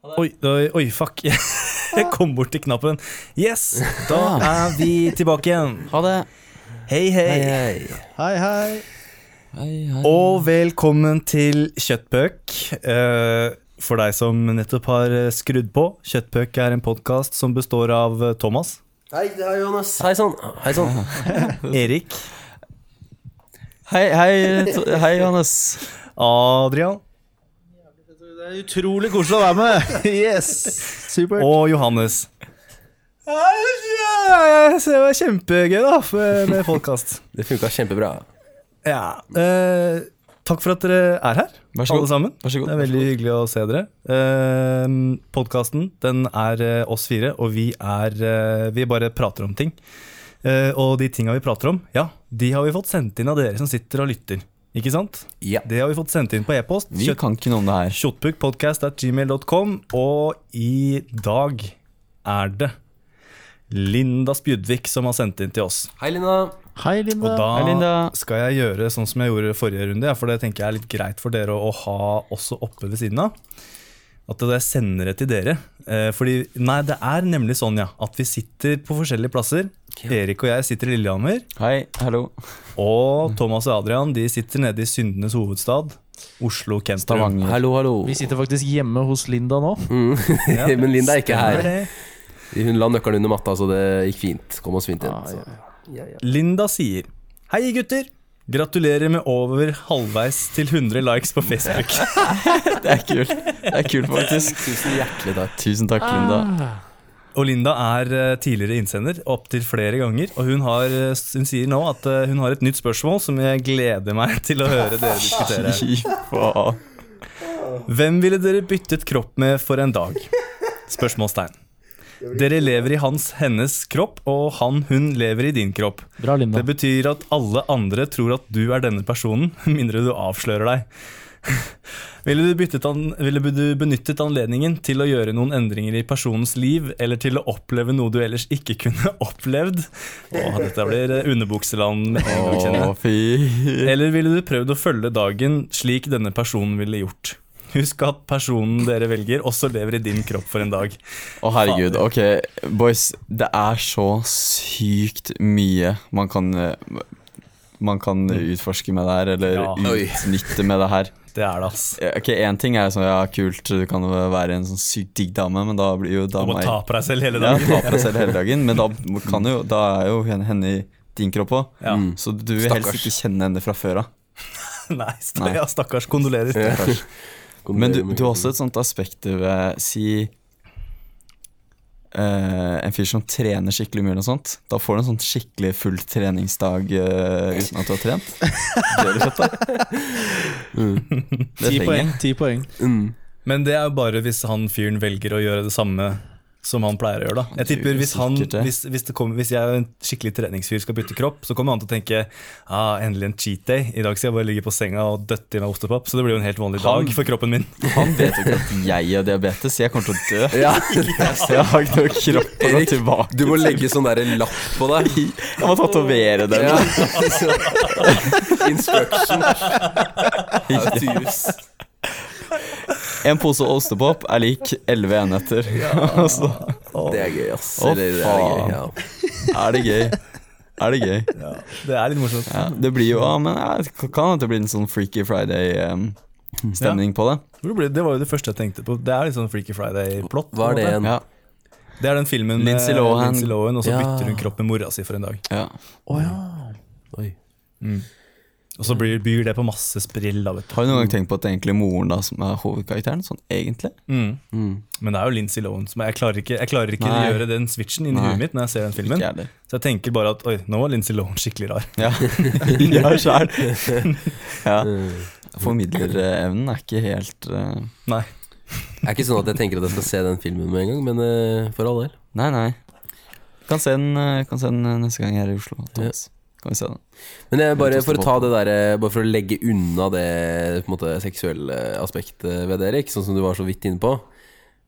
Oi, oi, oi, fuck. Jeg kom bort til knappen. Yes, da er vi tilbake igjen. Ha det. Hei, hei. Hei, hei. Hei, hei. Og velkommen til Kjøttpøk. Eh, For deg som nettopp har skrudd på, Kjøttpøk er en podkast som består av eh, Thomas, Hei, det er Johannes. Hei sann. Hei sann. Erik, Hei, hei, hei, Johannes. Adrian Det er utrolig koselig å være med. Yes. Supert. og Johannes. Det var kjempegøy, da, med med podkast. Det funka kjempebra. Ja. Eh, takk for at dere er her, Vær så alle sammen. Vær så god. Det er veldig hyggelig å se dere. Eh, Podkasten den er eh, oss fire, og vi er eh, Vi bare prater om ting. Eh, og de tinga vi prater om, ja, de har vi fått sendt inn av dere som sitter og lytter. Ikke sant? Ja. Det har vi fått sendt inn på e-post. Vi kan ikke noe om det her. Kjøttpukkpodkast.gmail.com. Og i dag er det Linda Spjudvik som har sendt inn til oss. Hei, Linda. Hei, Linda. Og da Hei, Linda. skal jeg gjøre sånn som jeg gjorde forrige runde, ja, for det tenker jeg er litt greit for dere å, å ha også oppe ved siden av. At jeg sender det til dere. Eh, fordi, nei, det er nemlig sånn, ja, at vi sitter på forskjellige plasser. Erik og jeg sitter i Lillehammer, Hei, hallo. og Thomas og Adrian de sitter nede i syndenes hovedstad, Oslo Kentrum. Hallo, hallo. Vi sitter faktisk hjemme hos Linda nå. Mm. Ja, Men Linda er ikke her. Hun la nøkkelen under matta, så det gikk fint. Kom oss fint inn. Ah, ja. Ja, ja. Linda sier Hei gutter, gratulerer med over halvveis til 100 likes på Facebook. Det er kult. Det er kult, faktisk. Tusen hjertelig takk. Tusen takk, Linda. Ah. Og Linda er eh, tidligere innsender opptil flere ganger, og hun, har, eh, hun sier nå at eh, hun har et nytt spørsmål som jeg gleder meg til å høre dere diskutere. Hvem ville dere byttet kropp med for en dag? Spørsmålstegn. Dere lever i hans, hennes kropp, og han, hun lever i din kropp. Bra, Linda. Det betyr at alle andre tror at du er denne personen, mindre du avslører deg. Ville du, an, ville du benyttet anledningen til å gjøre noen endringer i personens liv, eller til å oppleve noe du ellers ikke kunne opplevd? Åh, dette blir eh, underbukseland med en gang, kjenner. Å, fy. Eller ville du prøvd å følge dagen slik denne personen ville gjort? Husk at personen dere velger, også lever i din kropp for en dag. Å, herregud. Ok, boys. Det er så sykt mye man kan eh, Man kan utforske med det her, eller Ja. Utnytte med det her. Det er det, ass. Ok, Én ting er sånn, ja, kult, du kan være en sånn sykt digg dame, men da blir jo Du må dama ta på deg selv hele Ja, dagen. ta på deg selv hele dagen, men da, kan jo, da er jo henne, henne i din kropp òg. Ja. Mm. Så du vil helst ikke kjenne henne fra før av. Nei, st Nei. ja, stakkars. Kondolerer. Ja. Men du, du har også et sånt aspekt ved Si uh, en fyr som trener skikkelig mye, eller noe sånt. Da får du en sånn skikkelig full treningsdag uh, uten at du har trent. Det er fett, da. Mm. Det Ti poeng. jeg. Ti poeng. Mm. Men det er jo bare hvis han fyren velger å gjøre det samme som han pleier å gjøre. da Jeg tipper hvis, han, hvis, hvis, det kommer, hvis jeg en skikkelig treningsfyr skal bytte kropp, så kommer han til å tenke ah, endelig en cheat day. I dag skal jeg bare ligge på senga og døtte i meg ostepop. Så det blir jo en helt vanlig Han- dag for kroppen min. Han vet jo ikke at jeg har diabetes, jeg kommer til å dø. Ja. Så jeg har ikke noe kropp å gå tilbake Du må legge sånn der lapp på deg. Jeg må tatovere den. Ja. Instruction. Use. En pose ostepop er lik elleve enheter. Altså, Det er gøy, ass. Å, Eller, det er gøy, ja. er det gøy? Er det gøy? Det er litt morsomt. Ja, det blir jo ja, men jeg kan hende det blir en sånn Freaky Friday-stemning på det. Det var jo det første jeg tenkte på. Det er litt sånn Freaky Friday-plott. Hva er det igjen? Ja, Det er den filmen med Lindsay Lohan. Lindsay Lohan, og så Ja. bytter hun kropp med mora si for en dag. ja. Oh, ja. Oi. Og så blir, byr det på masse sprill. da, vet du. Har du noen gang tenkt på at det er egentlig moren da som er hovedkarakteren? Sånn egentlig? Mm. Mm. Men det er jo Lindsay Lohan. Som jeg klarer ikke, jeg klarer ikke å gjøre den switchen inni huet mitt når jeg ser den filmen. Så jeg tenker bare at oi, nå var Lindsay Lohan skikkelig rar. Ja, ja sjæl. Ja. Formidlerevnen er ikke helt uh... Nei. Det er ikke sånn at jeg tenker at jeg skal se den filmen med en gang, men uh, for all del. Nei, nei. Kan se den, eh, kan se den neste gang jeg er i Oslo. Thomas. Kan vi se den. Men jeg, bare for å ta det der eh, Bare for å legge unna det på en måte, seksuelle aspektet ved det, Erik, sånn som du var så vidt inne på.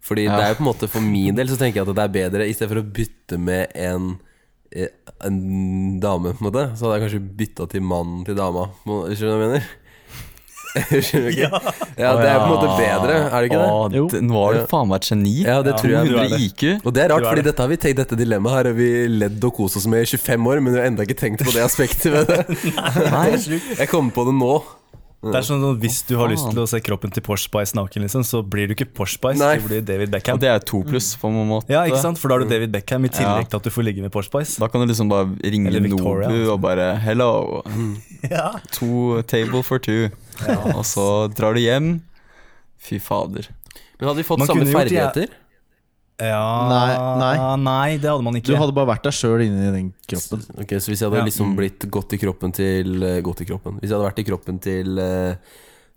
Fordi Ja. det er jo på en måte For min del så tenker jeg at det er bedre I stedet for å bytte med en eh, En dame, på en måte, så hadde jeg kanskje bytta til mannen til dama. Skjønner du hva jeg mener? Skjønner du ikke? Ja, det er på en måte bedre, er det ikke det? Å, Jo. Nå har du faen meg et geni. Ja, det tror jeg. du er 200 det. IQ. Og det er rart, Du er fordi det. dette har vi tenkt Dette dilemmaet her har vi ledd og kost oss med i 25 år, men vi har enda ikke tenkt på det aspektet ved det. Nei, Jeg kommer på det nå. Det er sånn at Hvis du har lyst til å se kroppen til Porsche Spice naken, liksom, så blir du ikke Porsche Spice, Nei. du blir David Beckham. Og det er to pluss, på en måte. Ja, ikke sant? For da har du David Beckham i tillegg til at du får ligge med Porsche Spice. Da kan du liksom bare ringe Eller Victoria, Nobu altså. og bare Hello, Ja. to table for two. Og så drar du hjem. Fy fader. Men hadde vi fått Man samme gjort- ferdigheter? ja Nei, nei. Nei, det hadde man ikke. Du hadde bare vært deg sjøl inni den kroppen. Ok, Så hvis jeg hadde Ja. liksom blitt godt i kroppen til Godt Gått i kroppen Hvis jeg hadde vært i kroppen til uh,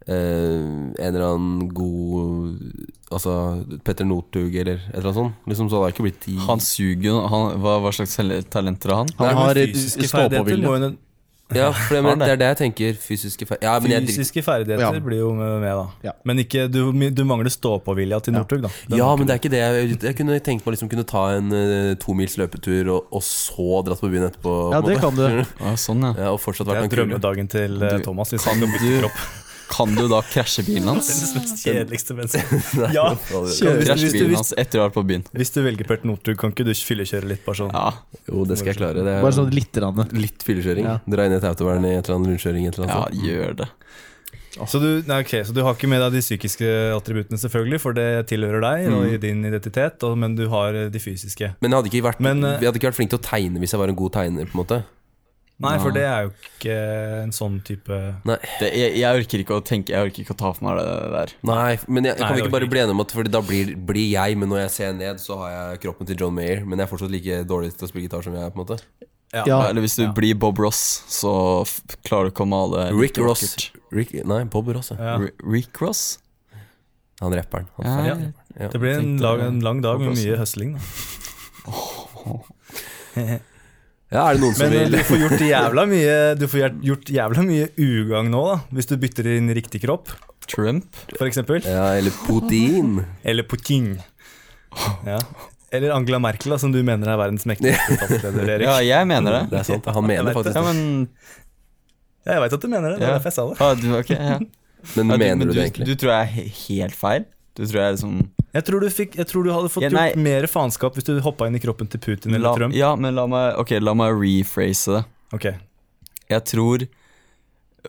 uh, en eller annen god Altså Petter Northug eller et eller annet sånt, liksom, så hadde jeg ikke blitt i Han suger jo hva, hva slags talenter har han? Han nei, har fysiske ferdigheter må stå-på-vilje. Ja, for det, men, det er det jeg tenker. Fysiske fer Ja, men jeg Fysiske ferdigheter Ja. blir jo med, med da. Ja. Men ikke, du, du mangler stå-på-vilja til. Northug, da. Den Ja, men det er ikke det jeg, jeg kunne tenkt meg liksom kunne ta en uh, tomils løpetur og, og så dratt på byen etterpå. Ja, det måte. kan du. Ja, sånn, ja. Ja, og fortsatt det vært er en kule. drømmedagen til uh, Thomas. Hvis kan han kan bytte du- kropp. Kan du da krasje bilen hans? Verdens kjedeligste menneske. Ja. fader. Hvis- Krasje hvis du- bilen hans etter å ha vært på byen. Hvis du velger Pert Northug, kan ikke du fyllekjøre litt? bare sånn Ja, Jo, det skal jeg klare. Det er Bare sånn litt, litt fyllekjøring. Ja. Dra inn et autovern i et eller annet rundkjøring. Et eller ja annet Ja, gjør det. Så du, nei, okay, så du har ikke med deg de psykiske attributtene, selvfølgelig, for det tilhører deg og din identitet, og, men du har eh, de fysiske. Men jeg hadde ikke vært, Men, jeg vi hadde ikke vært flinke til å tegne hvis jeg var en god tegner. på en måte Nei, for det er jo ikke en sånn type det jeg, jeg orker ikke å tenke Jeg orker ikke å ta for meg det der. Nei, men jeg, Nei, kan vi ikke bare bli enige om at Fordi da blir, blir jeg, men når jeg ser ned, så har jeg kroppen til John Mayer. Men jeg er fortsatt like dårlig til å spille gitar som jeg er. på en måte Ja. Eller hvis du Ja. blir Bob Ross, så f klarer du ikke å male Rick Ross. Rick, Nei, Bob Ross. Ja. ja. Rick Ross? Han rapperen. Han Ja. Ja. Det blir en, lag, en lang dag med mye høsling, da. ja, er det noen som Men eh, vil du får gjort jævla mye Du får gjort- gjort jævla mye ugagn nå, da. Hvis du bytter inn riktig kropp, Trump? for eksempel. Ja, eller Putin. Eller Putin. Ja. Eller Angela Merkel, da, som du mener er verdens mektigste statsleder, Erik. Ja, jeg mener det. Det er sant. Han mener faktisk Ja, men Ja, jeg veit at du mener det. Det Ja. er derfor jeg sa det. ah, du, okay, ja. Men Ja, mener men du du, det egentlig? du tror jeg er helt feil? Du tror jeg er liksom Jeg tror du, fikk, jeg tror du hadde fått Ja, gjort mer faenskap hvis du hoppa inn i kroppen til Putin eller la, Trump. Ja, men la meg okay, la meg rephrase det. Ok, Jeg tror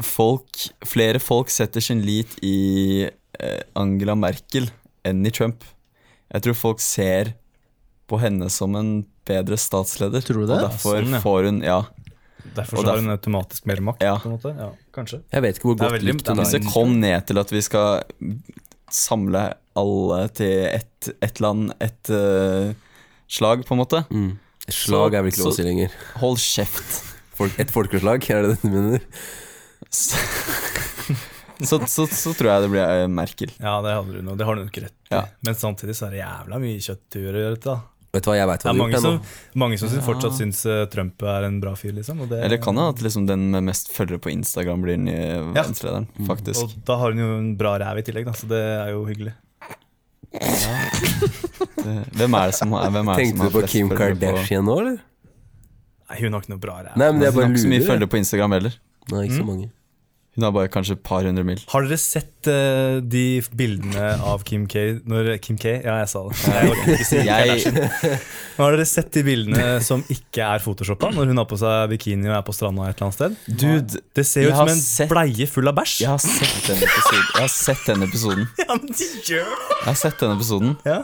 folk Flere folk setter sin lit i eh, Angela Merkel enn i Trump. Jeg tror folk ser på henne som en bedre statsleder. Tror du det? Og derfor Sånn, ja. får hun Ja. Derfor så har hun automatisk mer makt. Ja. på en måte Ja, kanskje Jeg vet ikke hvor godt lykt likt hun Hvis er. det kom ned til at vi skal samle alle til ett et land, ett uh, slag, på en måte Mm. Slag er vel ikke lov å si lenger. Hold kjeft. Folk, et folkeslag, er det det du mener? Så, så, så, så tror jeg det blir eh, Merkel. Ja, det hadde du noe. Det har du nok rett i. Ja. Men samtidig så er det jævla mye kjøttturer å gjøre dette. da. Vet du hva jeg vet Det hva er du mange som, mange som syns- fortsatt syns eh, Trump er en bra fyr, liksom. Og det, Eller kan det at liksom den med mest følgere på Instagram blir den nye Ja. verdenslederen, faktisk. Og da har hun jo en bra ræv i tillegg, da, så det er jo hyggelig. Det, hvem er det som har, hvem er det som Tenkte har du på flest Kim følgere Kardashian nå, eller? Nei, hun har ikke noe bra ræv. Nei, men det er Hun bare har ikke så mye lurer. følgere på Instagram heller. Nei, ikke så mange. Hun har bare kanskje et par hundre mil. Har dere sett uh, de bildene av Kim K når Kim K? Ja, jeg sa det. Jeg si Jeg, Har dere sett de bildene som ikke er photoshoppa, når hun har på seg bikini og er på stranda et eller annet sted? dude, Det ser jo ut som en sett- bleie full av bæsj. jeg har sett den episoden. Jeg har sett den episoden. Ja, men de gjør det! Jeg har sett den episoden, Ja.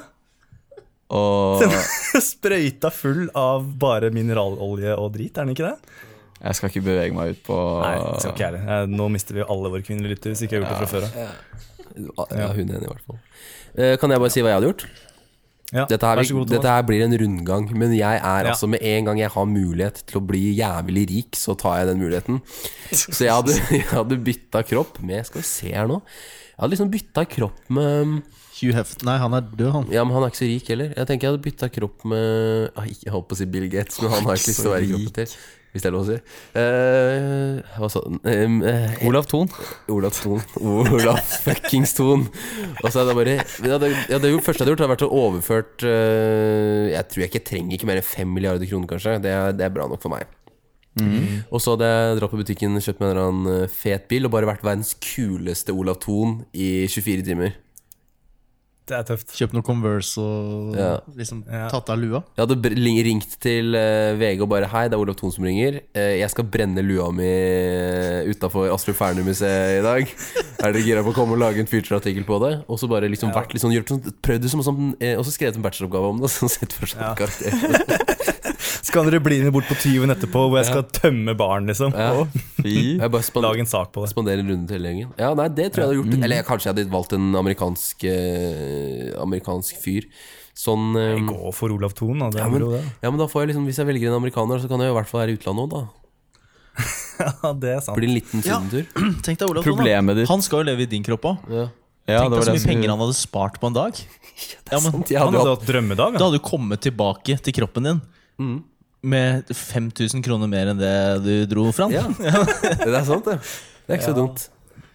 og Sprøyta full av bare mineralolje og drit, er den ikke det? Jeg skal ikke bevege meg ut på Nei, jeg skal ikke jeg heller. Eh, Nå mister vi jo alle våre kvinnelige lyttere hvis ikke jeg har gjort det fra før av. Ja, hun er enig, i hvert fall. Eh, kan jeg bare si hva jeg hadde gjort? Ja, Dette her, vær så god, dette her blir en rundgang, men jeg er Ja. altså med en gang jeg har mulighet til å bli jævlig rik, så tar jeg den muligheten. Så jeg hadde, jeg hadde bytta kropp med Skal vi se her nå. Jeg hadde liksom bytta kropp med Hugh Heft Nei, han er død, han. Ja, men han er ikke så rik heller. Jeg tenker jeg hadde bytta kropp med ah, Jeg holdt på å si Bill Gates, men han har ikke lyst til å være kroppen til. Hvis det er lov å si. Eh, hva den? Um, eh, Olav Thon. Olav Thon. Olav fuckings Thon. Og så er det bare Det ja, det første jeg hadde gjort, hadde vært å overført eh, Jeg tror jeg ikke trenger ikke mer enn fem milliarder kroner, kanskje. Det er, det er bra nok for meg. Og så hadde jeg dratt på butikken, kjøpt meg en eller annen eh, fet bil og bare vært verdens kuleste Olav Thon i 24 timer. Det er tøft. Kjøpt noe Converse og Ja. liksom Ja. tatt av lua. Jeg hadde br- ling- ringt til eh, VG og bare Hei, det er Olav Thon som ringer. Eh, jeg skal brenne lua mi utafor Astrup Fearnley-museet i dag. Er dere gira på å komme og lage en Future-artikkel på det? Og så bare liksom vært litt sånn, gjort sånn Prøvd det som sånn eh, Og så skrevet en bacheloroppgave om det, og så sett for seg Ja. karakter. Skal dere bli med bort på Tyven etterpå, hvor jeg skal tømme baren, liksom? Ja. Fy. Jeg bare span lage en sak på det. spandere en runde til hele gjengen. Ja, nei, det tror jeg hadde gjort. Eller jeg, kanskje jeg hadde valgt en amerikansk eh, Amerikansk fyr. Sånn eh, Gå for Olav Thon, da. Det Ja, er men- det. Ja, men da får jeg liksom Hvis jeg velger en amerikaner, så kan jeg i hvert fall være i utlandet òg, da. Ja, det er sant. Blir en liten Ja. sydentur. Tenk deg Olav Thon, da. Problemet ditt Han skal jo leve i din kropp òg. Ja. Ja, Tenk det deg var så det mye som- penger han hadde spart på en dag. Ja, men, Sant, jeg Han hadde hadde hatt drømmedag. da Ja. hadde du kommet tilbake til kroppen din Mm. Med 5000 kroner mer enn det du dro fram. Ja, det er sant, det. Det er ikke så dumt.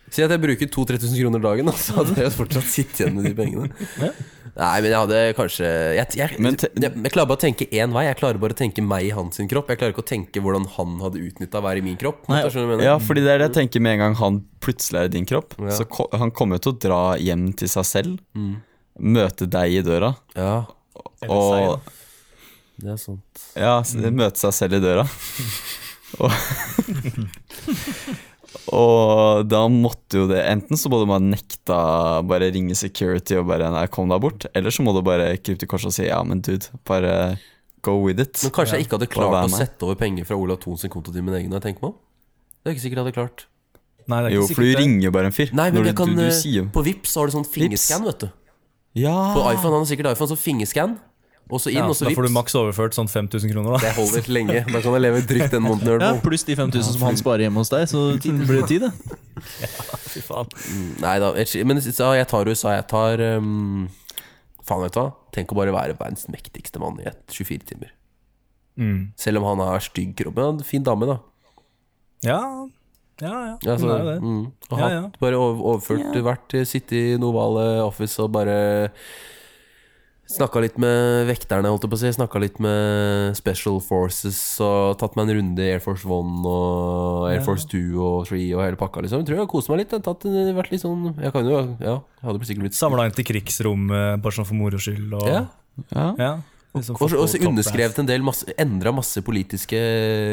Si at jeg bruker 2000-3000 kroner dagen, så hadde jeg fortsatt sittet igjen med de pengene. Ja. Nei, men jeg hadde kanskje Jeg, jeg, jeg, jeg klarer bare å tenke én vei. Jeg klarer bare å tenke meg i hans sin kropp. Jeg klarer ikke å tenke hvordan han hadde utnytta å være i min kropp. Nei? Ja, fordi det er det jeg tenker med en gang han plutselig er i din kropp. Ja. Så ko han kommer jo til å dra hjem til seg selv, Mm. møte deg i døra, ja, og det er sant. Ja, så det møte seg selv i døra. og, og da måtte jo det Enten så må du bare nekta Bare ringe security og bare Nei, kom deg bort. Eller så må du bare krype til korset og si ja, men dude, bare go with it. Men kanskje jeg ikke hadde klart å sette over penger fra Olav Thons konto til min egen. Jeg tenker meg om Det er ikke sikkert jeg hadde klart. Nei, det er Jo, ikke for du det. ringer jo bare en fyr. Nei, men Når du, kan du, du sier På Vipps har du sånn fingerscan, vet du. Ja! På iPhone, han har sikkert iPhone, så fingerscan. Og så inn, Ja, og så da får du maks overført sånn 5000 kroner, da. Det holder lenge. Da kan jeg leve trygt den måneden. Ja. Pluss de 5000 som han sparer hjemme hos deg, så blir det ti, det. Fy faen. Nei da, men jeg tar USA. Jeg tar um, Faen, vet du hva. Tenk å bare være verdens mektigste mann i et 24 timer. Mm. Selv om han har stygg kropp. Men fin dame, da. Ja, ja, ja. Altså, så, er jo det. Mm, og Ja, ja. Bare overført, overført, vært Sitte i Novale Office og bare Snakka litt med vekterne, holdt jeg på å si. Snakka litt med Special Forces og tatt meg en runde i Air Force One og Air Ja. Force 2 og 3 og hele pakka, liksom. Jeg tror jeg har kost meg litt. Jeg tatt, vært litt sånn Jeg kan jo Ja, jeg hadde sikkert blitt Samla inn til krigsrom eh, bare sånn for moro skyld. Og, Ja. ja. ja. Liksom Og så- underskrevet en del masse, Endra masse politiske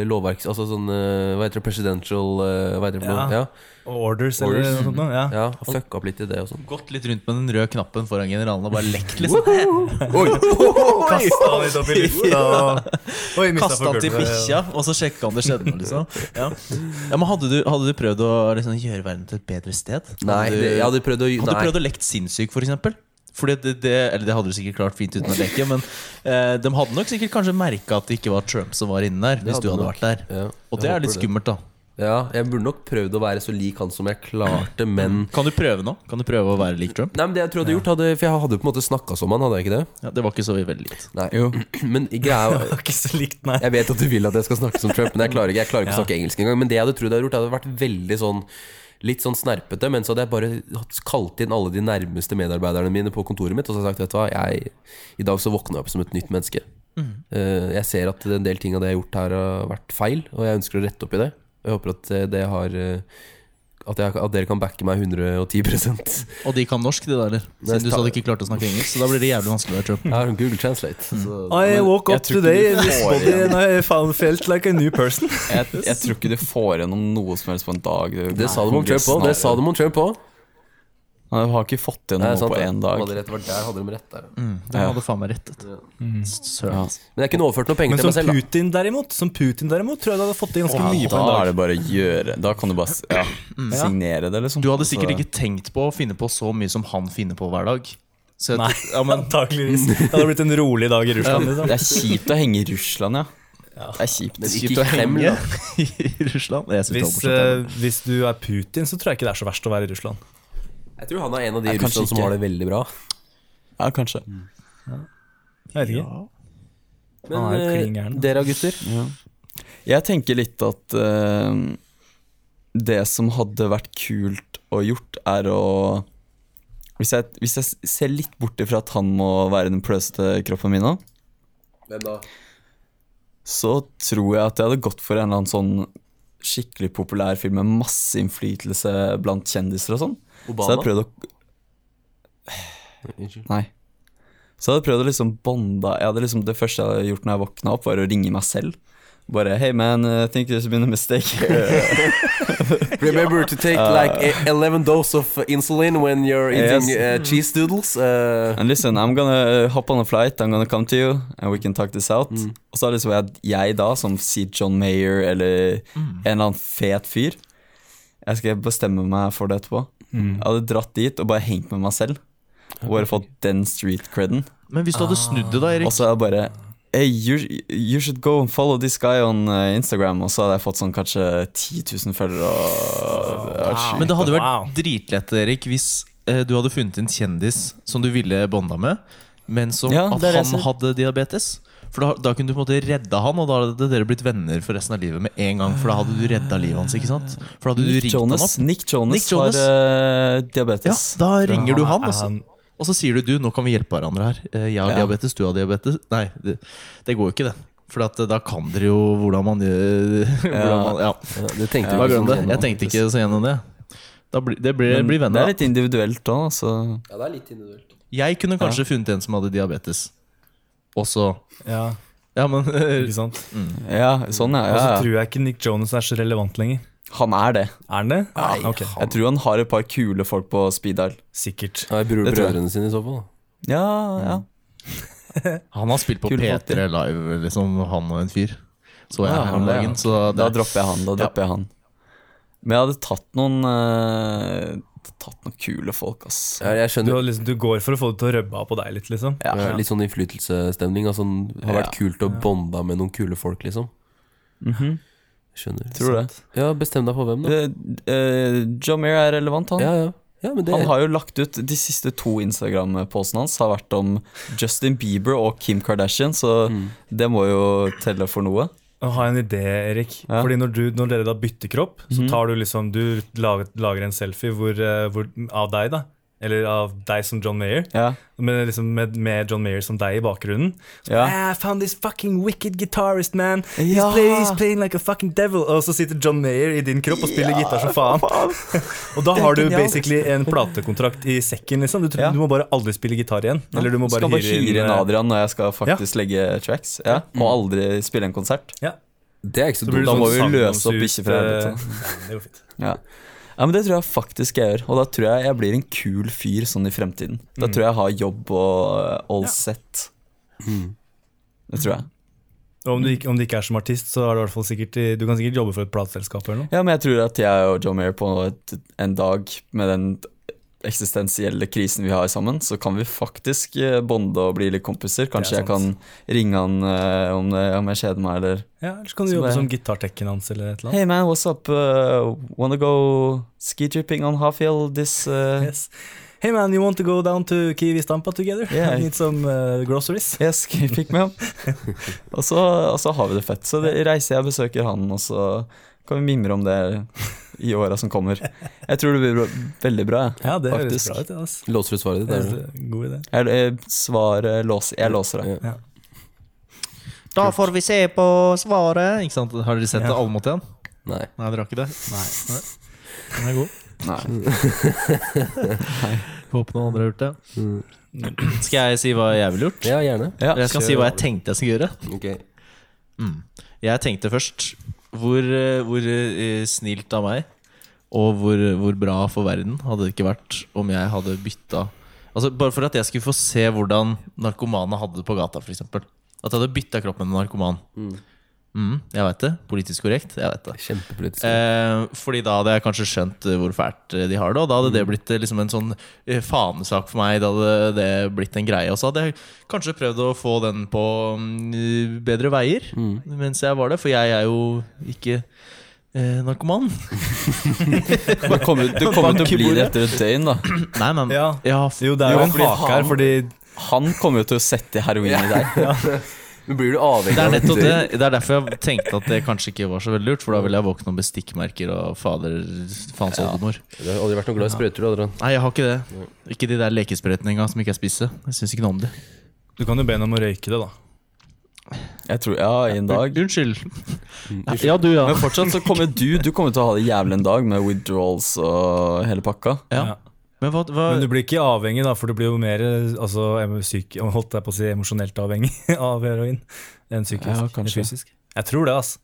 lovverk Altså sånn eh, Hva heter det? Presidential eh, Hva heter det for noe? Ja. Ja. Orders, Orders. eller noe sånt. Ja. ja. Og fucka opp litt i det og sånn. Gått litt rundt med den røde knappen foran generalen og bare lekt, liksom. Kasta han litt opp i lufta. og- Oi, Kasta han til bikkja, og så sjekka han det skjedde noe, liksom. Ja. ja, men hadde du, hadde du prøvd å liksom, gjøre verden til et bedre sted? Nei, Hadde du, det, jeg hadde prøvd å hadde du prøvd å lekt sinnssyk, for eksempel? Fordi det, det, eller det hadde du sikkert klart fint uten å leke, men eh, de hadde nok sikkert kanskje merka at det ikke var Trump som var inne der, hvis hadde du hadde nok. vært der. Ja, Og det er litt skummelt, da. Ja, jeg burde nok prøvd å være så lik han som jeg klarte, men Kan du prøve nå? Kan du prøve å være lik Trump? Nei, men det jeg tror jeg hadde gjort hadde, For jeg hadde jo på en måte snakka som han, hadde jeg ikke det? Ja, Det var ikke så veldig likt. Nei, Jo. Men greia Det var ikke så likt, nei. Jeg vet at du vil at jeg skal snakke som Trump, men jeg klarer ikke, jeg klarer ikke å snakke engelsk engang. Men det jeg hadde trodd jeg hadde gjort, hadde vært veldig sånn Litt sånn snerpete, men så hadde jeg bare kalt inn alle de nærmeste medarbeiderne mine på kontoret mitt og så hadde jeg sagt vet du hva, jeg, i dag så våkna jeg opp som et nytt menneske. Mm. jeg ser at en del ting av det jeg har gjort her, har vært feil, og jeg ønsker å rette opp i det. Jeg håper at eh, det har eh, at, jeg, at dere kan backe meg 110% Og de kan norsk, de der, eller? Siden du sa du ikke klarte å snakke engelsk. Så da blir det jævlig vanskelig å være Trump. Jeg har Google Translate. Så, I woke up today in this body and I found, felt like a new person. Jeg, jeg tror ikke du får gjennom noe som helst på en dag. det. Det sa de om Trump òg. Han har ikke fått til noe på én dag. Hadde rett, var der hadde de rett der. Mm, de Ja. hadde faen meg rettet. Søren. Ja. altså. Men jeg kunne overført noe penger til meg selv. Men Som Putin derimot tror jeg du hadde fått til ganske Ja, mye på da en er det bare å gjøre Da kan du bare s- ja, signere det, liksom. Du hadde sikkert ikke tenkt på å finne på så mye som han finner på hver dag. Så jeg, Nei, ja, men, antakeligvis. Det hadde blitt en rolig dag i Russland. Liksom. Det er kjipt å henge i Russland, ja. Det er kjipt. Men kjipt ikke å henge i Russland. Det Hvis, uh, eh, hvis du er Putin, så tror jeg ikke det er så verst å være i Russland. Jeg tror han er en av de i som har det veldig bra. Ja, kanskje. Jeg vet ikke. Men Han er jo eh, klin gæren. dere gutter? Ja. Jeg tenker litt at uh, det som hadde vært kult å gjort, er å hvis jeg, hvis jeg ser litt bort ifra at han må være den pløsete kroppen min nå Hvem da? så tror jeg at jeg hadde gått for en eller annen sånn skikkelig populær film med masse innflytelse blant kjendiser og sånn. Så jeg Obama? hadde prøvd å Nei. Så jeg hadde prøvd å liksom bonde jeg hadde liksom, Det første jeg hadde gjort når jeg våkna opp, var å ringe meg selv. Bare Hey man, I think there's been a mistake. Remember to take like e- 11 dose of insulin when you're eating Yes. uh, cheese doodles. Uh, And listen, I'm gonna uh, hop on a flight, I'm gonna come to you, and we can talk this out. Og så er det liksom jeg, jeg da, som sier John Mayer eller en eller annen fet fyr Jeg skal bestemme meg for det etterpå. Jeg hadde dratt dit og bare hengt med meg selv. Og bare fått den street creden. Men hvis du hadde snudd det, da, Erik Og så er jeg bare Hey, you, you should go and follow this guy on uh, Instagram. Og så hadde jeg fått sånn kanskje 10 000 følgere. Og, det hadde. Men det hadde vært Wow. dritlett, Erik, hvis eh, du hadde funnet en kjendis som du ville bonda med, men som Ja, at han hadde diabetes. For da, da kunne du på en måte redda han, og da hadde dere blitt venner for resten av livet med en gang. For da hadde du redda livet hans, ikke sant? For da hadde du ringt Jonas, han opp. Nick Jonas, Nick Jonas. har uh, Ja, da ringer du han, Også. og så, sier du du, nå kan vi hjelpe hverandre her. Eh, Jeg har Ja. diabetes, du har diabetes. Nei, det, det går jo ikke, det. For at, eh, da kan dere jo hvordan man gjør hvordan man, ja. ja, det tenkte sånn Jeg tenkte ikke så gjennom det. Da blir, det blir, blir venner. det er litt individuelt òg, så Ja, det er litt individuelt. Jeg kunne kanskje funnet en som hadde diabetes. Og så Ja, Ja, men ikke sant? Ja, sånn, ja. Og så tror jeg ikke Nick Jonas er så relevant lenger. Han er det. Er han det? Ok, Jeg tror han har et par kule folk på speed dial. Sikkert. Ja, bror, Det brødrene sine i så fall. Ja, ja. Han har spilt på P3 Live, liksom, han og en fyr. Så jeg Ja, her om ja. dagen. Så Da dropper jeg han. Da dropper jeg han. Men jeg hadde tatt noen eh, Tatt noen kule folk, ass. Ja, jeg Du, skjønner. har liksom, du går for å få det til å rubbe av på deg litt, liksom. Ja. Ja, litt sånn innflytelsesstemning. Altså, det har vært Ja. kult å bonde med noen kule folk, liksom. Mhm. Skjønner. Tror du det? Ja, Bestem deg for hvem, da. Eh, eh, John Mayer er relevant, han. Ja, ja. ja men det Han har jo lagt ut De siste to Instagram-postene hans har vært om Justin Bieber og Kim Kardashian, så Mm. det må jo telle for noe. Jeg har en idé, Erik. Ja. Fordi når, du, når dere da bytter kropp, så Mhm. tar du liksom Du lager, lager en selfie hvor, eh, hvor, av deg, da. Eller av deg som John Mayer. Ja. Med, liksom, med, med John Mayer som deg i bakgrunnen. Så, Ja. "Ah, I found this fucking wicked guitarist, man. He's, Ja. play, he's playing like a fucking devil. Og så sitter John Mayer i din kropp og spiller Ja, gitar som faen. Og da har du basically en platekontrakt i sekken. liksom Du, tror- Ja. du må bare aldri spille gitar igjen. Eller du må bare skal bare hyre inn eh, Adrian når jeg skal faktisk legge tracks. Ja. Må aldri spille en konsert. Ja. Det er ikke så Så dumt. Da sånn må vi løse opp bikkje fra eh, ja, Det går fint. Ja. Ja, men det tror jeg faktisk jeg gjør. Og da tror jeg jeg blir en kul fyr sånn i fremtiden. Da Mm. tror jeg jeg har jobb og all all set. Mm. Det tror jeg. Og om du, ikke, om du ikke er som artist, så er du i hvert fall sikkert Du kan sikkert jobbe for et plateselskap eller noe. Ja, men jeg tror at jeg og John Mayer på et, en dag med den eksistensielle krisen vi har sammen, så kan vi faktisk eh, bonde og bli litt kompiser. Kanskje jeg kan ringe han uh, om, det, om jeg kjeder meg, eller Ja, Eller så kan du Så jobbe bare- som gitartekken hans eller et eller annet. Hey man, what's up? Uh, wanna go ski tripping on Hafjell this uh, Yes. Hey man, you want to go down to Kiwi Stampa together? Yeah. I need some uh, groceries. Yes, can you pick me up? og, så, og så har vi det fett. Så det, reiser jeg og besøker han, og så kan vi mimre om det i åra som kommer. Jeg tror det blir bra, veldig bra. Ja, det høres bra ut. Altså. Låser du svaret ditt? Det Er en god idé. Jeg, jeg, svaret låser, jeg låser det. Ja. Da får vi se på svaret. Ikke sant? Har dere sett Ja. alle mot igjen? Nei. Nei, dere har ikke det? Nei. Den er god. Nei. Håper noen andre har gjort det. Mm. Skal jeg si hva jeg ville gjort? Ja, gjerne. Ja, Jeg skal kjør. si hva jeg tenkte jeg skulle gjøre. Okay. Mm. Jeg tenkte først hvor, eh, hvor eh, snilt av meg og hvor, hvor bra for verden hadde det ikke vært om jeg hadde bytta Altså Bare for at jeg skulle få se hvordan narkomane hadde det på gata, f.eks. At jeg hadde bytta kropp med en narkoman. Mm. Mm, jeg veit det. Politisk korrekt. Jeg vet det. Kjempepolitisk. Eh, fordi da hadde jeg kanskje skjønt eh, hvor fælt eh, de har det, og da hadde det blitt eh, liksom en sånn fanesak for meg. Da hadde det blitt en greie. Og så hadde jeg kanskje prøvd å få den på mm, bedre veier Mm. mens jeg var det, for jeg er jo ikke eh, narkoman. Du kommer, du kommer til å bli det etter et døgn, da. Nei, men Ja. Ja, Jo, det er Jo, jo en hake her, han- fordi Han kommer jo til å sette heroin i deg. Men blir du avhengig det er nettopp det? det. Det er derfor jeg tenkte at det kanskje ikke var så veldig lurt, for da ville jeg våkne med stikkmerker og fader faens Ja. oldemor. Du har aldri vært noe glad i sprøyter, du, Adrian. Nei, jeg har ikke det. Ikke de der lekesprøytene engang som ikke er spisse. Jeg syns ikke noe om de. du kan jo be henne om å røyke det, da. Jeg tror, ja, i en dag. Unnskyld. Ja, du, ja. Men fortsatt så kommer du Du kommer til å ha det jævlig en dag med withdrawals og hele pakka. ja. Men hva, hva Men du blir ikke avhengig, da, for du blir jo mer altså, em- syk, holdt jeg på å si, emosjonelt avhengig av heroin enn psykisk. Ja, eller fysisk. Jeg tror det, altså.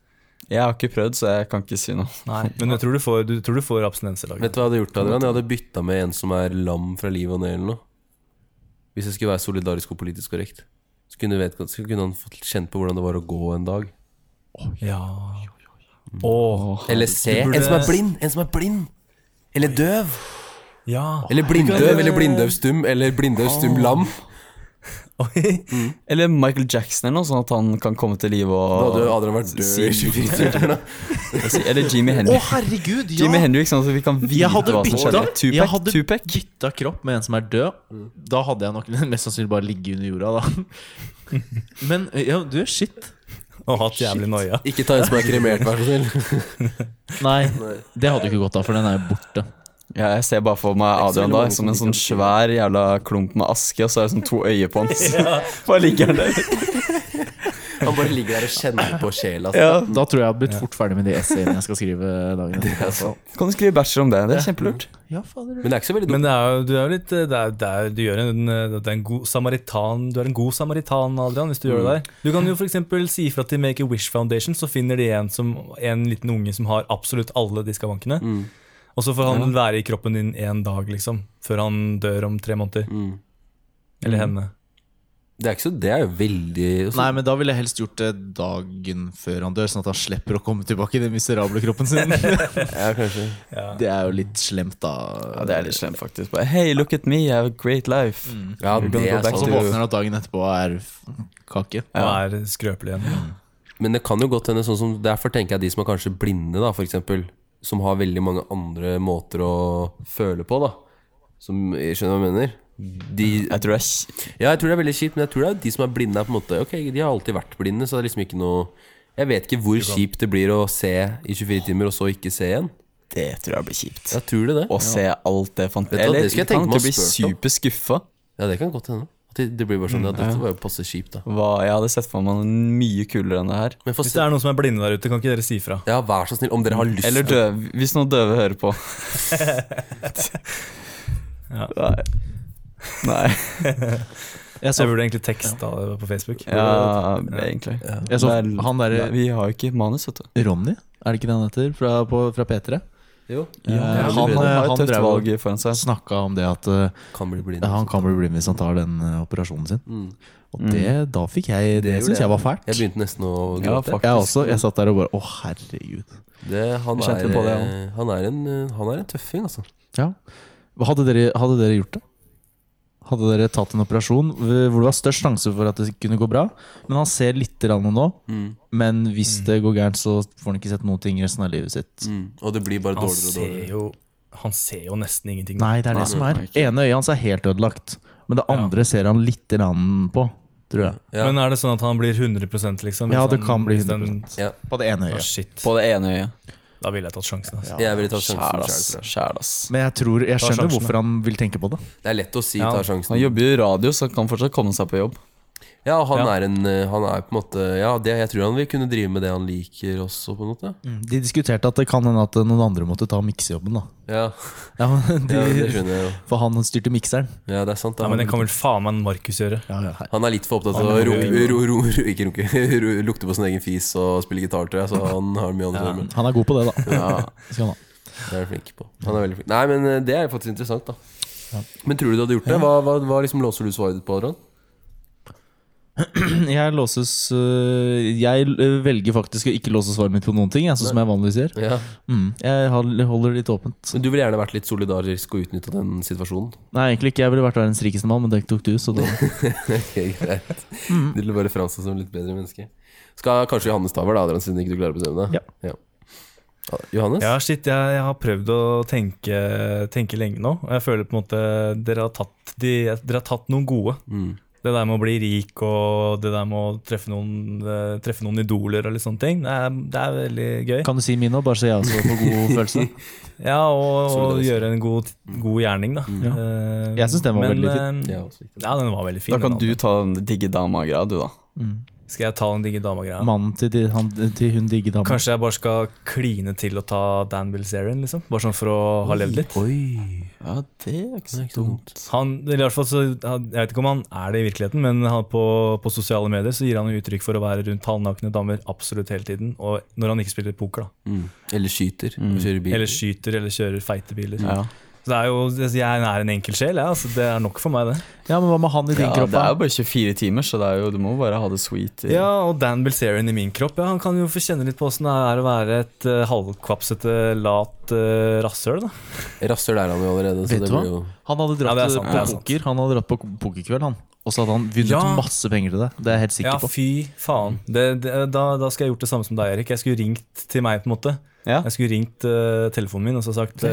Jeg har ikke prøvd, så jeg kan ikke si noe. Men jeg tror du får, du, tror du får abstinenser. Vet du hva jeg hadde gjort, Adrian? Jeg hadde bytta med en som er lam fra livet og ned eller noe. Hvis jeg skulle være solidarisk og politisk korrekt. Så kunne, vet, så kunne han fått kjent på hvordan det var å gå en dag. Ja. Åh, Eller se. burde- En som er blind! En som er blind! Eller døv! Ja. Eller blinddøv, eller blinddøv stum, eller blinddøv stum lam. Oi. Eller Michael Jackson eller noe, sånn at han kan komme til live Da hadde og Adrian vært død i 24 timer. Eller Jimmy Å, Hendrix. herregud! Jimmy Henrik, sånn at vi kan vite hva som bytta, Tupac, jeg hadde Tupac. bytta kropp med en som er død. Da hadde jeg nok mest sannsynlig bare ligget under jorda, da. Men ja, du, shit. Og hatt jævlig noia. Ikke ta en som er kremert, vær så snill. Nei, det hadde jo ikke gått av, for den er jo borte. Ja, jeg ser bare for meg Adrian da som en sånn svær jævla klump med aske, og så er det sånn to øye på han. Bare ligger han der. Han bare ligger der og kjenner på sjela. Ja. Da tror jeg jeg har blitt fort ferdig med de essayene jeg skal skrive dagen etterpå. Kan du skrive bachelor om det? Det er kjempelurt. Ja, fader. Men det er ikke så veldig Men dumt. det er jo, du er jo litt det er, det er, Du gjør en, det er en god samaritan Du er en god samaritan, Adrian, hvis du gjør det der. Du kan jo f.eks. si ifra til Make a Wish Foundation, så finner de en, som, en liten unge som har absolutt alle de skavankene. Mm. Og så får han være i kroppen din én dag, liksom. Før han dør om tre måneder. Mm. Eller henne. Det er ikke så Det er jo veldig også. Nei, men da ville jeg helst gjort det dagen før han dør, sånn at han slipper å komme tilbake i den miserable kroppen sin. Ja, kanskje. Det er jo litt slemt, da. Ja, det er litt slemt, faktisk. But, hey, look at me, I have a great life. Ja, det er sånn. Og så våkner han dagen etterpå og er kake. kake. Og er skrøpelig igjen. Men det kan jo godt hende sånn som Derfor tenker jeg de som er kanskje blinde, da, for eksempel. Som har veldig mange andre måter å føle på, da. Som jeg Skjønner hva jeg mener? De, Jeg tror det er ja, jeg tror det er veldig kjipt, men jeg tror det er de som er blinde, er på en måte Ok, de har alltid vært blinde, så det er liksom ikke noe Jeg vet ikke hvor kjipt det blir å se i 24 timer, og så ikke se igjen. Det tror jeg blir kjipt. Jeg tror det det. Å se alt det fant... Eller det skal jeg tenke meg å bli superskuffa. Ja, det kan godt hende. Det, det blir bare sånn Ja, dette var jo passe kjipt, da. Hva, jeg hadde sett for meg noe mye kulere enn det her. Men Hvis det er noen som er blinde der ute, kan ikke dere si fra? Ja, vær så snill, om dere har lyst Eller døv, hvis noen døve hører på. Ja. Nei. Nei. Jeg så, Jeg burde egentlig teksta det på Facebook. Ja, egentlig. jeg så er- der, Vi har jo ikke manus, vet du. Ronny, er det ikke det han heter? Fra, på, fra P3? Jo, Ja, han- han, har han et tøft drev- valg foran seg. Snakka om det at eh, kan bli blind. han kan bli blind hvis han tar den eh, operasjonen sin. Mm. Og det, da fikk jeg Det, det syns jeg var fælt. Jeg begynte nesten å gråte. Ja, Jeg også. Jeg satt der og bare Å, herregud. det, han, er, det, eh, han, er en, eh, han er en tøffing, altså. Ja. Hadde dere, hadde dere gjort det? Hadde dere tatt en operasjon hvor det var størst sjanse for at det kunne gå bra? Men han ser litt grann nå. Mm. Men hvis det går gærent, så får han ikke sett noen ting resten av livet sitt. Mm. Og det blir bare Han dårligere og ser dårligere. jo Han ser jo nesten ingenting. Nei, det er det Nei, som er. ene øyet hans er helt ødelagt. Men det andre ser han litt grann på, tror jeg. Ja. Men er det sånn at han blir 100 liksom? Ja, det kan bli hvis den- 100 Ja. På det ene øyet. Oh, På det ene øyet. Da ville jeg tatt sjansen. Altså. Jeg ville tatt sjansen selv, tror ass. Men jeg tror, jeg skjønner sjansen, hvorfor han vil tenke på det. Det er lett å si Ja. ta Han jobber jo i radio, så han kan fortsatt komme seg på jobb. Ja, han Ja. er en eh, Han er på en måte Ja, det, jeg tror han vil kunne drive med det han liker også, på en måte. De diskuterte at det kan hende at noen andre måtte ta miksejobben. da Ja, ja, men de, ja det skjønner jeg jo. For han styrte mikseren. Ja, det er sant. da. Ja, men det kan vel faen meg Markus gjøre. Ja, ja, Han er litt for opptatt av å ro, jo- ro, ro, ro, ikke runke, lukte på sin egen fis og spille gitar, tror jeg. Så han har mye annet å gjøre med. Han er god på det, da. Ja. Skal han ha. Det er han flink på. Han er veldig flink. Nei, men eh, det er faktisk interessant, da. Men tror du du hadde gjort det? Hva, hva, hva liksom låser du svaret ditt på, Adrian? Jeg låses øh, Jeg øh, velger faktisk å ikke låse svaret mitt på noen ting, sånn som jeg vanligvis gjør. Ja. Mm, jeg holder det litt åpent. Men du ville gjerne vært litt solidarisk og utnytta den situasjonen? Nei, egentlig ikke. Jeg ville vært verdens rikeste mann, men det tok du, så da Ok, greit. Du vil bare framstå som litt bedre menneske. Skal kanskje Johannes ta over, da, Adrian, siden ikke du klarer å bestemme deg? Ja. Ja, Johannes? Ja, shit, jeg, jeg har prøvd å tenke, tenke lenge nå. Og jeg føler på en måte dere har tatt, de, dere har tatt noen gode. Mm. Det der med å bli rik og det der med å treffe noen, eh, treffe noen idoler og litt sånne ting. Det er, det er veldig gøy. Kan du si min nå, bare så jeg også får god følelse? Ja, og, og gjøre en god, god gjerning, da. Ja. Uh, Jeg synes den var men, veldig fin. Ja. Ja, den var veldig fin. Da kan den, du ta den digge dama-greia, du, da. Mm. Skal jeg ta den digge dama-greia? Mannen til, de, han, til hun digge dama. Kanskje jeg bare skal kline til å ta Dan Bilzerian, liksom? Bare sånn for å ha levd litt? Oi. Ja, det er ikke er så dumt. Han, eller i hvert fall så, jeg vet ikke om han er det i virkeligheten, men han på, på sosiale medier så gir han jo uttrykk for å være rundt halvnakne damer absolutt hele tiden. Og når han ikke spiller poker, da. Mm. Eller skyter Mm. Eller skyter eller kjører feite biler. Ja. Så det er jo, jeg er en enkel sjel, jeg. Altså, det er nok for meg, det. Ja, men hva med han i din Ja, kropp? det er jo bare 24 timer, så det er jo, du må bare ha det sweet. i- Ja, og Dan Bilzerian i min kropp, ja, han kan jo få kjenne litt på åssen det er å være et uh, halvkvapsete, lat uh, rasshøl, da. Rasshøl er han jo allerede. Så Vet det du hva? blir jo Han hadde dratt er sant, på er poker Han hadde dratt på pokerkveld, han. Og så hadde han vunnet Ja. masse penger til det. Det er jeg helt sikker Ja, på. fy faen. Det, det, da, da skal jeg gjort det samme som deg, Erik. Jeg skulle ringt til meg, på en måte. Ja, Jeg skulle ringt uh, telefonen min og så sagt det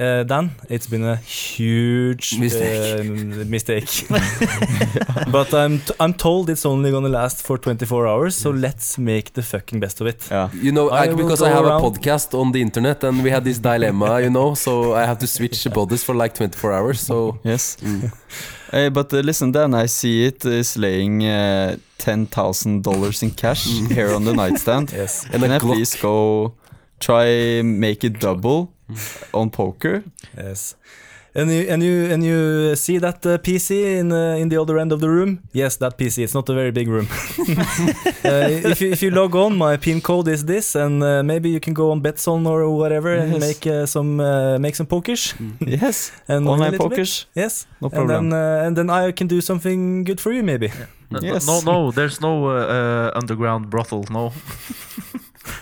eh, Dan, it's been a huge Mistake. Uh, mistake. But I'm, t I'm told it's only gonna last for 24 hours, so let's make the fucking best of it. Yeah. You know, I I, because I have a podcast on the internet and we had this dilemma, you know, so I have to switch bodies for like 24 hours. So Yes. mm. Hey, but uh, listen, Dan, I see it is laying uh, $10,000 in cash here on the nightstand. Yes. and Can I Glock. please go try make it double on poker? Yes. And you and you and you see that uh, PC in uh, in the other end of the room? Yes, that PC. It's not a very big room. uh, if you if you log on, my pin code is this, and uh, maybe you can go on Betson or whatever and make uh, some uh, make some pokers Yes, and online little bit. pokers, Yes, no and problem. then uh, and then I can do something good for you, maybe. Yes. No, no, there's no uh, underground brothel, no.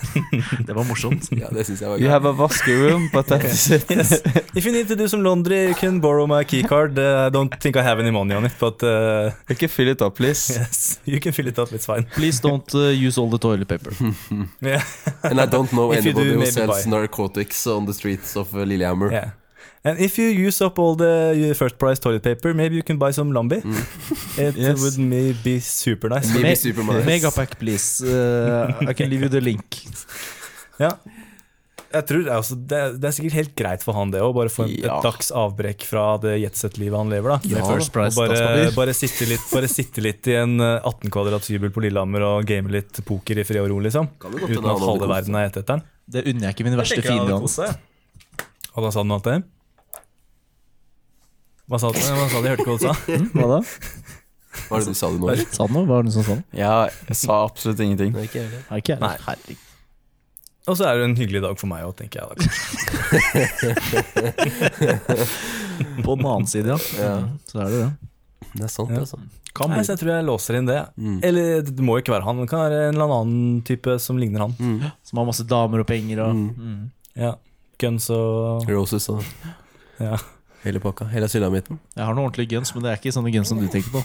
det var morsomt. Ja, det syns jeg var gøy. You have a vaskeroom, but that is it. Yes. If you need to do some laundry, you can borrow my keycard. Uh, I don't think I have any money on it, but uh, You can fill it up, please. yes, you can fill it up. It's fine. Please don't uh, use all the toilet paper. Yeah. And I don't know anybody do, who sells buy. narcotics on the streets of uh, Lillehammer. Yeah. And if you use up all the uh, first price toilet paper, maybe you can buy some Lambi. Mm. It Yes. would maybe super nice. Maybe super nice. Megapack, please. Uh, I can leave you the link. Ja. Jeg tror altså, det, er, det er sikkert helt greit for han det å bare få en, Ja. et dags avbrekk fra det jetset-livet han lever. da ja, First Price bare, bare, sitte litt, bare sitte litt i en eh, 18 kvadrats hybel på Lillehammer og game litt poker i fred og ro, liksom. Uten at halve verden er etter den. Det unner jeg ikke min verste fiende hans. Og da sa han alt det? Hva sa du? Hva sa du? Jeg hørte ikke hva du sa. Mm, Hva da? Hva er det du sa du nå? Sa du noe? Hva var det som sa noe? Ja, jeg sa absolutt ingenting. Nei, ikke jeg heller. Nei, ikke jeg. Nei. Herregud. Og så er det en hyggelig dag for meg òg, tenker jeg. da På den annen side, ja. Ja. Så er det det. Det er sant, Ja. altså. Kan Nei, så jeg tror jeg låser inn det. Mm. Eller det må ikke være han, det kan være en eller annen type som ligner han. Mm. Som har masse damer og penger og Mm. mm. Ja, Guns og Roses og ja. Hele pakka. Hele sulamitten. Jeg har noen ordentlige guns, men det er ikke sånne guns som du tenker på.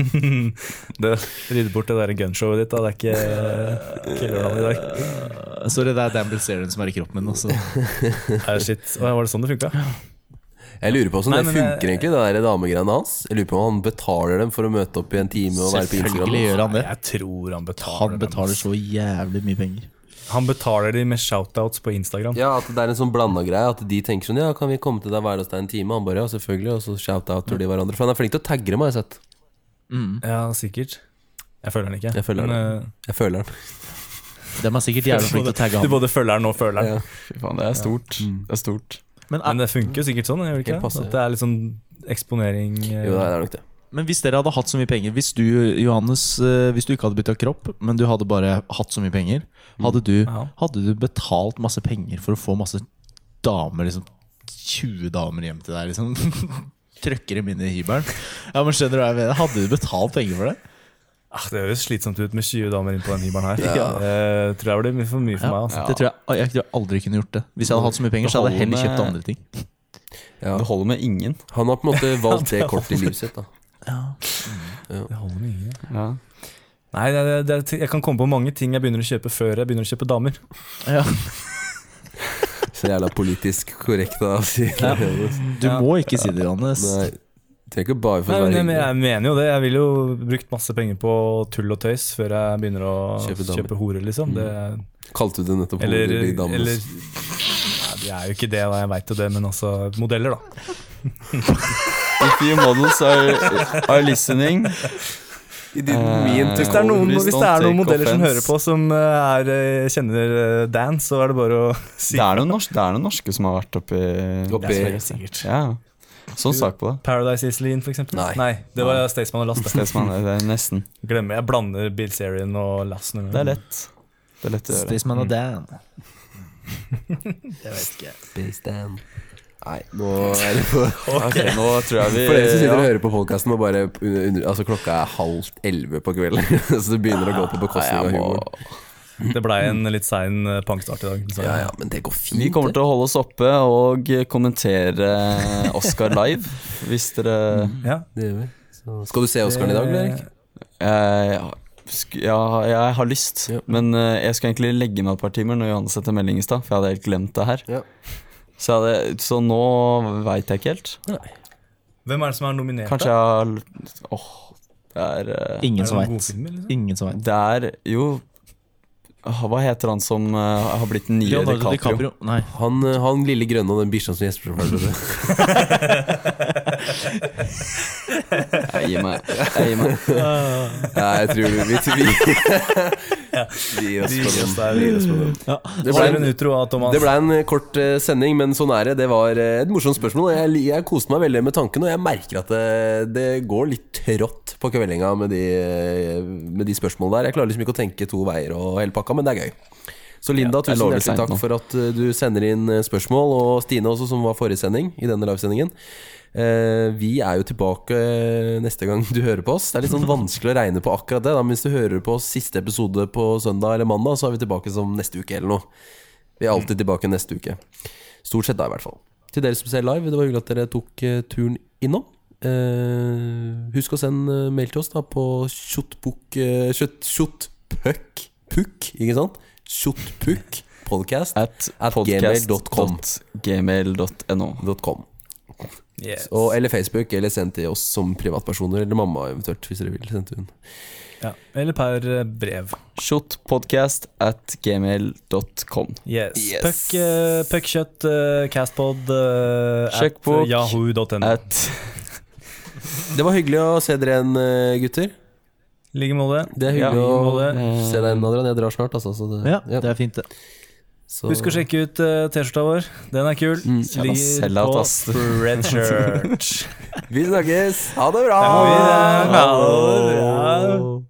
du, Rydde bort det der gunshowet ditt, da. Det er ikke, lørdag i dag. Uh, sorry, det er Dan Bilzerian som er i kroppen min. Altså. Shit. Var det sånn det funka? Jeg lurer på hvordan det funker, egentlig, det der damegreiene hans. Jeg lurer på om han betaler dem for å møte opp i en time og være på Instagram. Selvfølgelig gjør han det. Jeg tror han betaler Han dem. betaler så jævlig mye penger. Han betaler de med shoutouts på Instagram. Ja, at det er en sånn blanda greie. At de tenker sånn Ja, kan vi komme til deg hver dag en time? Han bare ja, selvfølgelig. Og så shoutouter de hverandre. For han er flink til å tagge dem, har jeg sett. Mm. Ja, sikkert. Jeg føler han ikke. Jeg føler Men, Jeg føler han. De er sikkert jævlig flinke til å tagge eh, Du både følger han og føler han. Ja. Fy faen, det er stort. Mm. Det er stort. Men, Men det funker jo sikkert sånn, gjør det ikke? At det er litt sånn eksponering eh, Jo, det er nok det. Men hvis dere hadde hatt så mye penger Hvis du, Johannes, eh, hvis du ikke hadde bytta kropp, men du hadde bare hatt så mye penger, hadde du, hadde du betalt masse penger for å få masse damer, liksom 20 damer hjem til deg, liksom? Trøkker dem inn i hybelen? Ja, men skjønner du hva jeg mener? Hadde du betalt penger for det? Ah, det høres slitsomt ut med 20 damer inn på den hybelen her. Ja. Eh, tror jeg blir for mye for Ja. meg. Altså. Ja. Det tror jeg, jeg tror jeg aldri kunne gjort det. Hvis jeg hadde hatt så mye penger, så hadde jeg heller kjøpt andre ting. Ja. Det holder med ingen. Han har på en måte valgt det kortet i livet sitt. da Det holder mye. Ja. Nei, det, det, det, jeg kan komme på mange ting jeg begynner å kjøpe før jeg begynner å kjøpe damer. Ja. Så jævla politisk korrekt da å si. Ja. Du må ikke si det, Johannes. Nei, trenger ikke bare for Nei, å men være jeg, hyggelig. jeg mener jo det. Jeg ville jo brukt masse penger på tull og tøys før jeg begynner å Kjøpe kjøpe, hore, liksom. Det, Kalte du det nettopp eller hore de damer? eller Nei, det er jo ikke det, da. Jeg veit jo det, men altså modeller, da. You models are, are listening, I Hvis det er noen, hvis det er noen modeller modeller som hører på, som eh, er, eh, kjenner eh, Dan, så er det bare å si Det er noen norske, det er noen norske som har vært oppi Oppi- Det er sikkert. Ja. Sånn sak på det. Paradise Iselin, for eksempel. Nei. det var Staysman og Lass. Staysman, det er nesten. Glemmer jeg blander Bill Serian og Lass noen Det er lett. Det er lett å gjøre. Staysman og Dan. Jeg vet ikke. Space Dan. Nei, nå er det på okay, nå tror jeg vi For dere som sitter og hører på podkasten, bare under, under, altså klokka er halv elleve på kvelden. Så det begynner å gå på bekostning av humoren. Det blei en litt sein eh, pangstart i dag. Så. Ja, ja, men det går fint. Vi kommer til å holde oss oppe og kommentere Oscar live, hvis dere Ja. Det gjør vi. Så, skal du se Oscaren i dag, Erik? Eh, ja, jeg har lyst, Ja. men eh, jeg skulle egentlig legge meg et par timer når Johanne setter melding i stad, for jeg hadde helt glemt det her. Ja. Så, det, så nå veit jeg ikke helt. Hvem er det som er nominert? Kanskje jeg har Åh, det er uh, Ingen er som veit. liksom? Ingen som veit. Det er jo Hva heter han som uh, har blitt den nye Leonardo DiCaprio? DiCaprio. Han, eh, han lille grønne og den bikkja som gjesper Jeg gir meg. Jeg gir meg. Nei, jeg tror vi, vi, gir oss på den. Det ble en utro av Thomas. Det ble en eh, kort eh, sending, men sånn er det. Det var eh, et morsomt spørsmål. Jeg, jeg koste meg veldig med tanken, og jeg merker at det, det går litt trått på kveldinga med de, eh, med de spørsmålene der. Jeg klarer liksom ikke å tenke to veier og hele pakka, men det er gøy. Så Linda, Ja, tusen hjertelig takk nå. for at eh, du sender inn eh, spørsmål, og Stine også, som var forrige sending i denne livesendingen. Eh, vi er jo tilbake eh, neste gang du hører på oss. Det er litt sånn vanskelig å regne på akkurat det. Da. Men hvis du hører på oss siste episode på søndag eller mandag, så er vi tilbake som neste uke eller noe. Vi er alltid tilbake neste uke. Stort sett da, i hvert fall. Til dere som ser live, det var hyggelig at dere tok eh, turen innom. Husk å sende mail til oss da på shotbook Shotpuck Puck, ikke sant? Shotpuck podcast At, At gmail.com. .com. Yes. Og, eller Facebook, eller send til oss som privatpersoner, eller mamma eventuelt, hvis dere vil. Send til hun. ja. Eller per eh, brev. Shotpodcast at gmail.com. Yes. Yes. Puck, uh, Puckkjøtt, uh, castpod uh, at yahoo.no. At Det var hyggelig å se dere igjen, eh, gutter. I like måte. Det er hyggelig ja, å se deg igjen, Adrian. Jeg drar snart, altså. Så det, Ja, det er fint, det. Så- Husk å sjekke ut uh, T-skjorta vår. Den er kul. Mm. Ligger på. Spreadshirt. Vi snakkes! Ha det bra! Det må vi, det. Ha det. Hallo.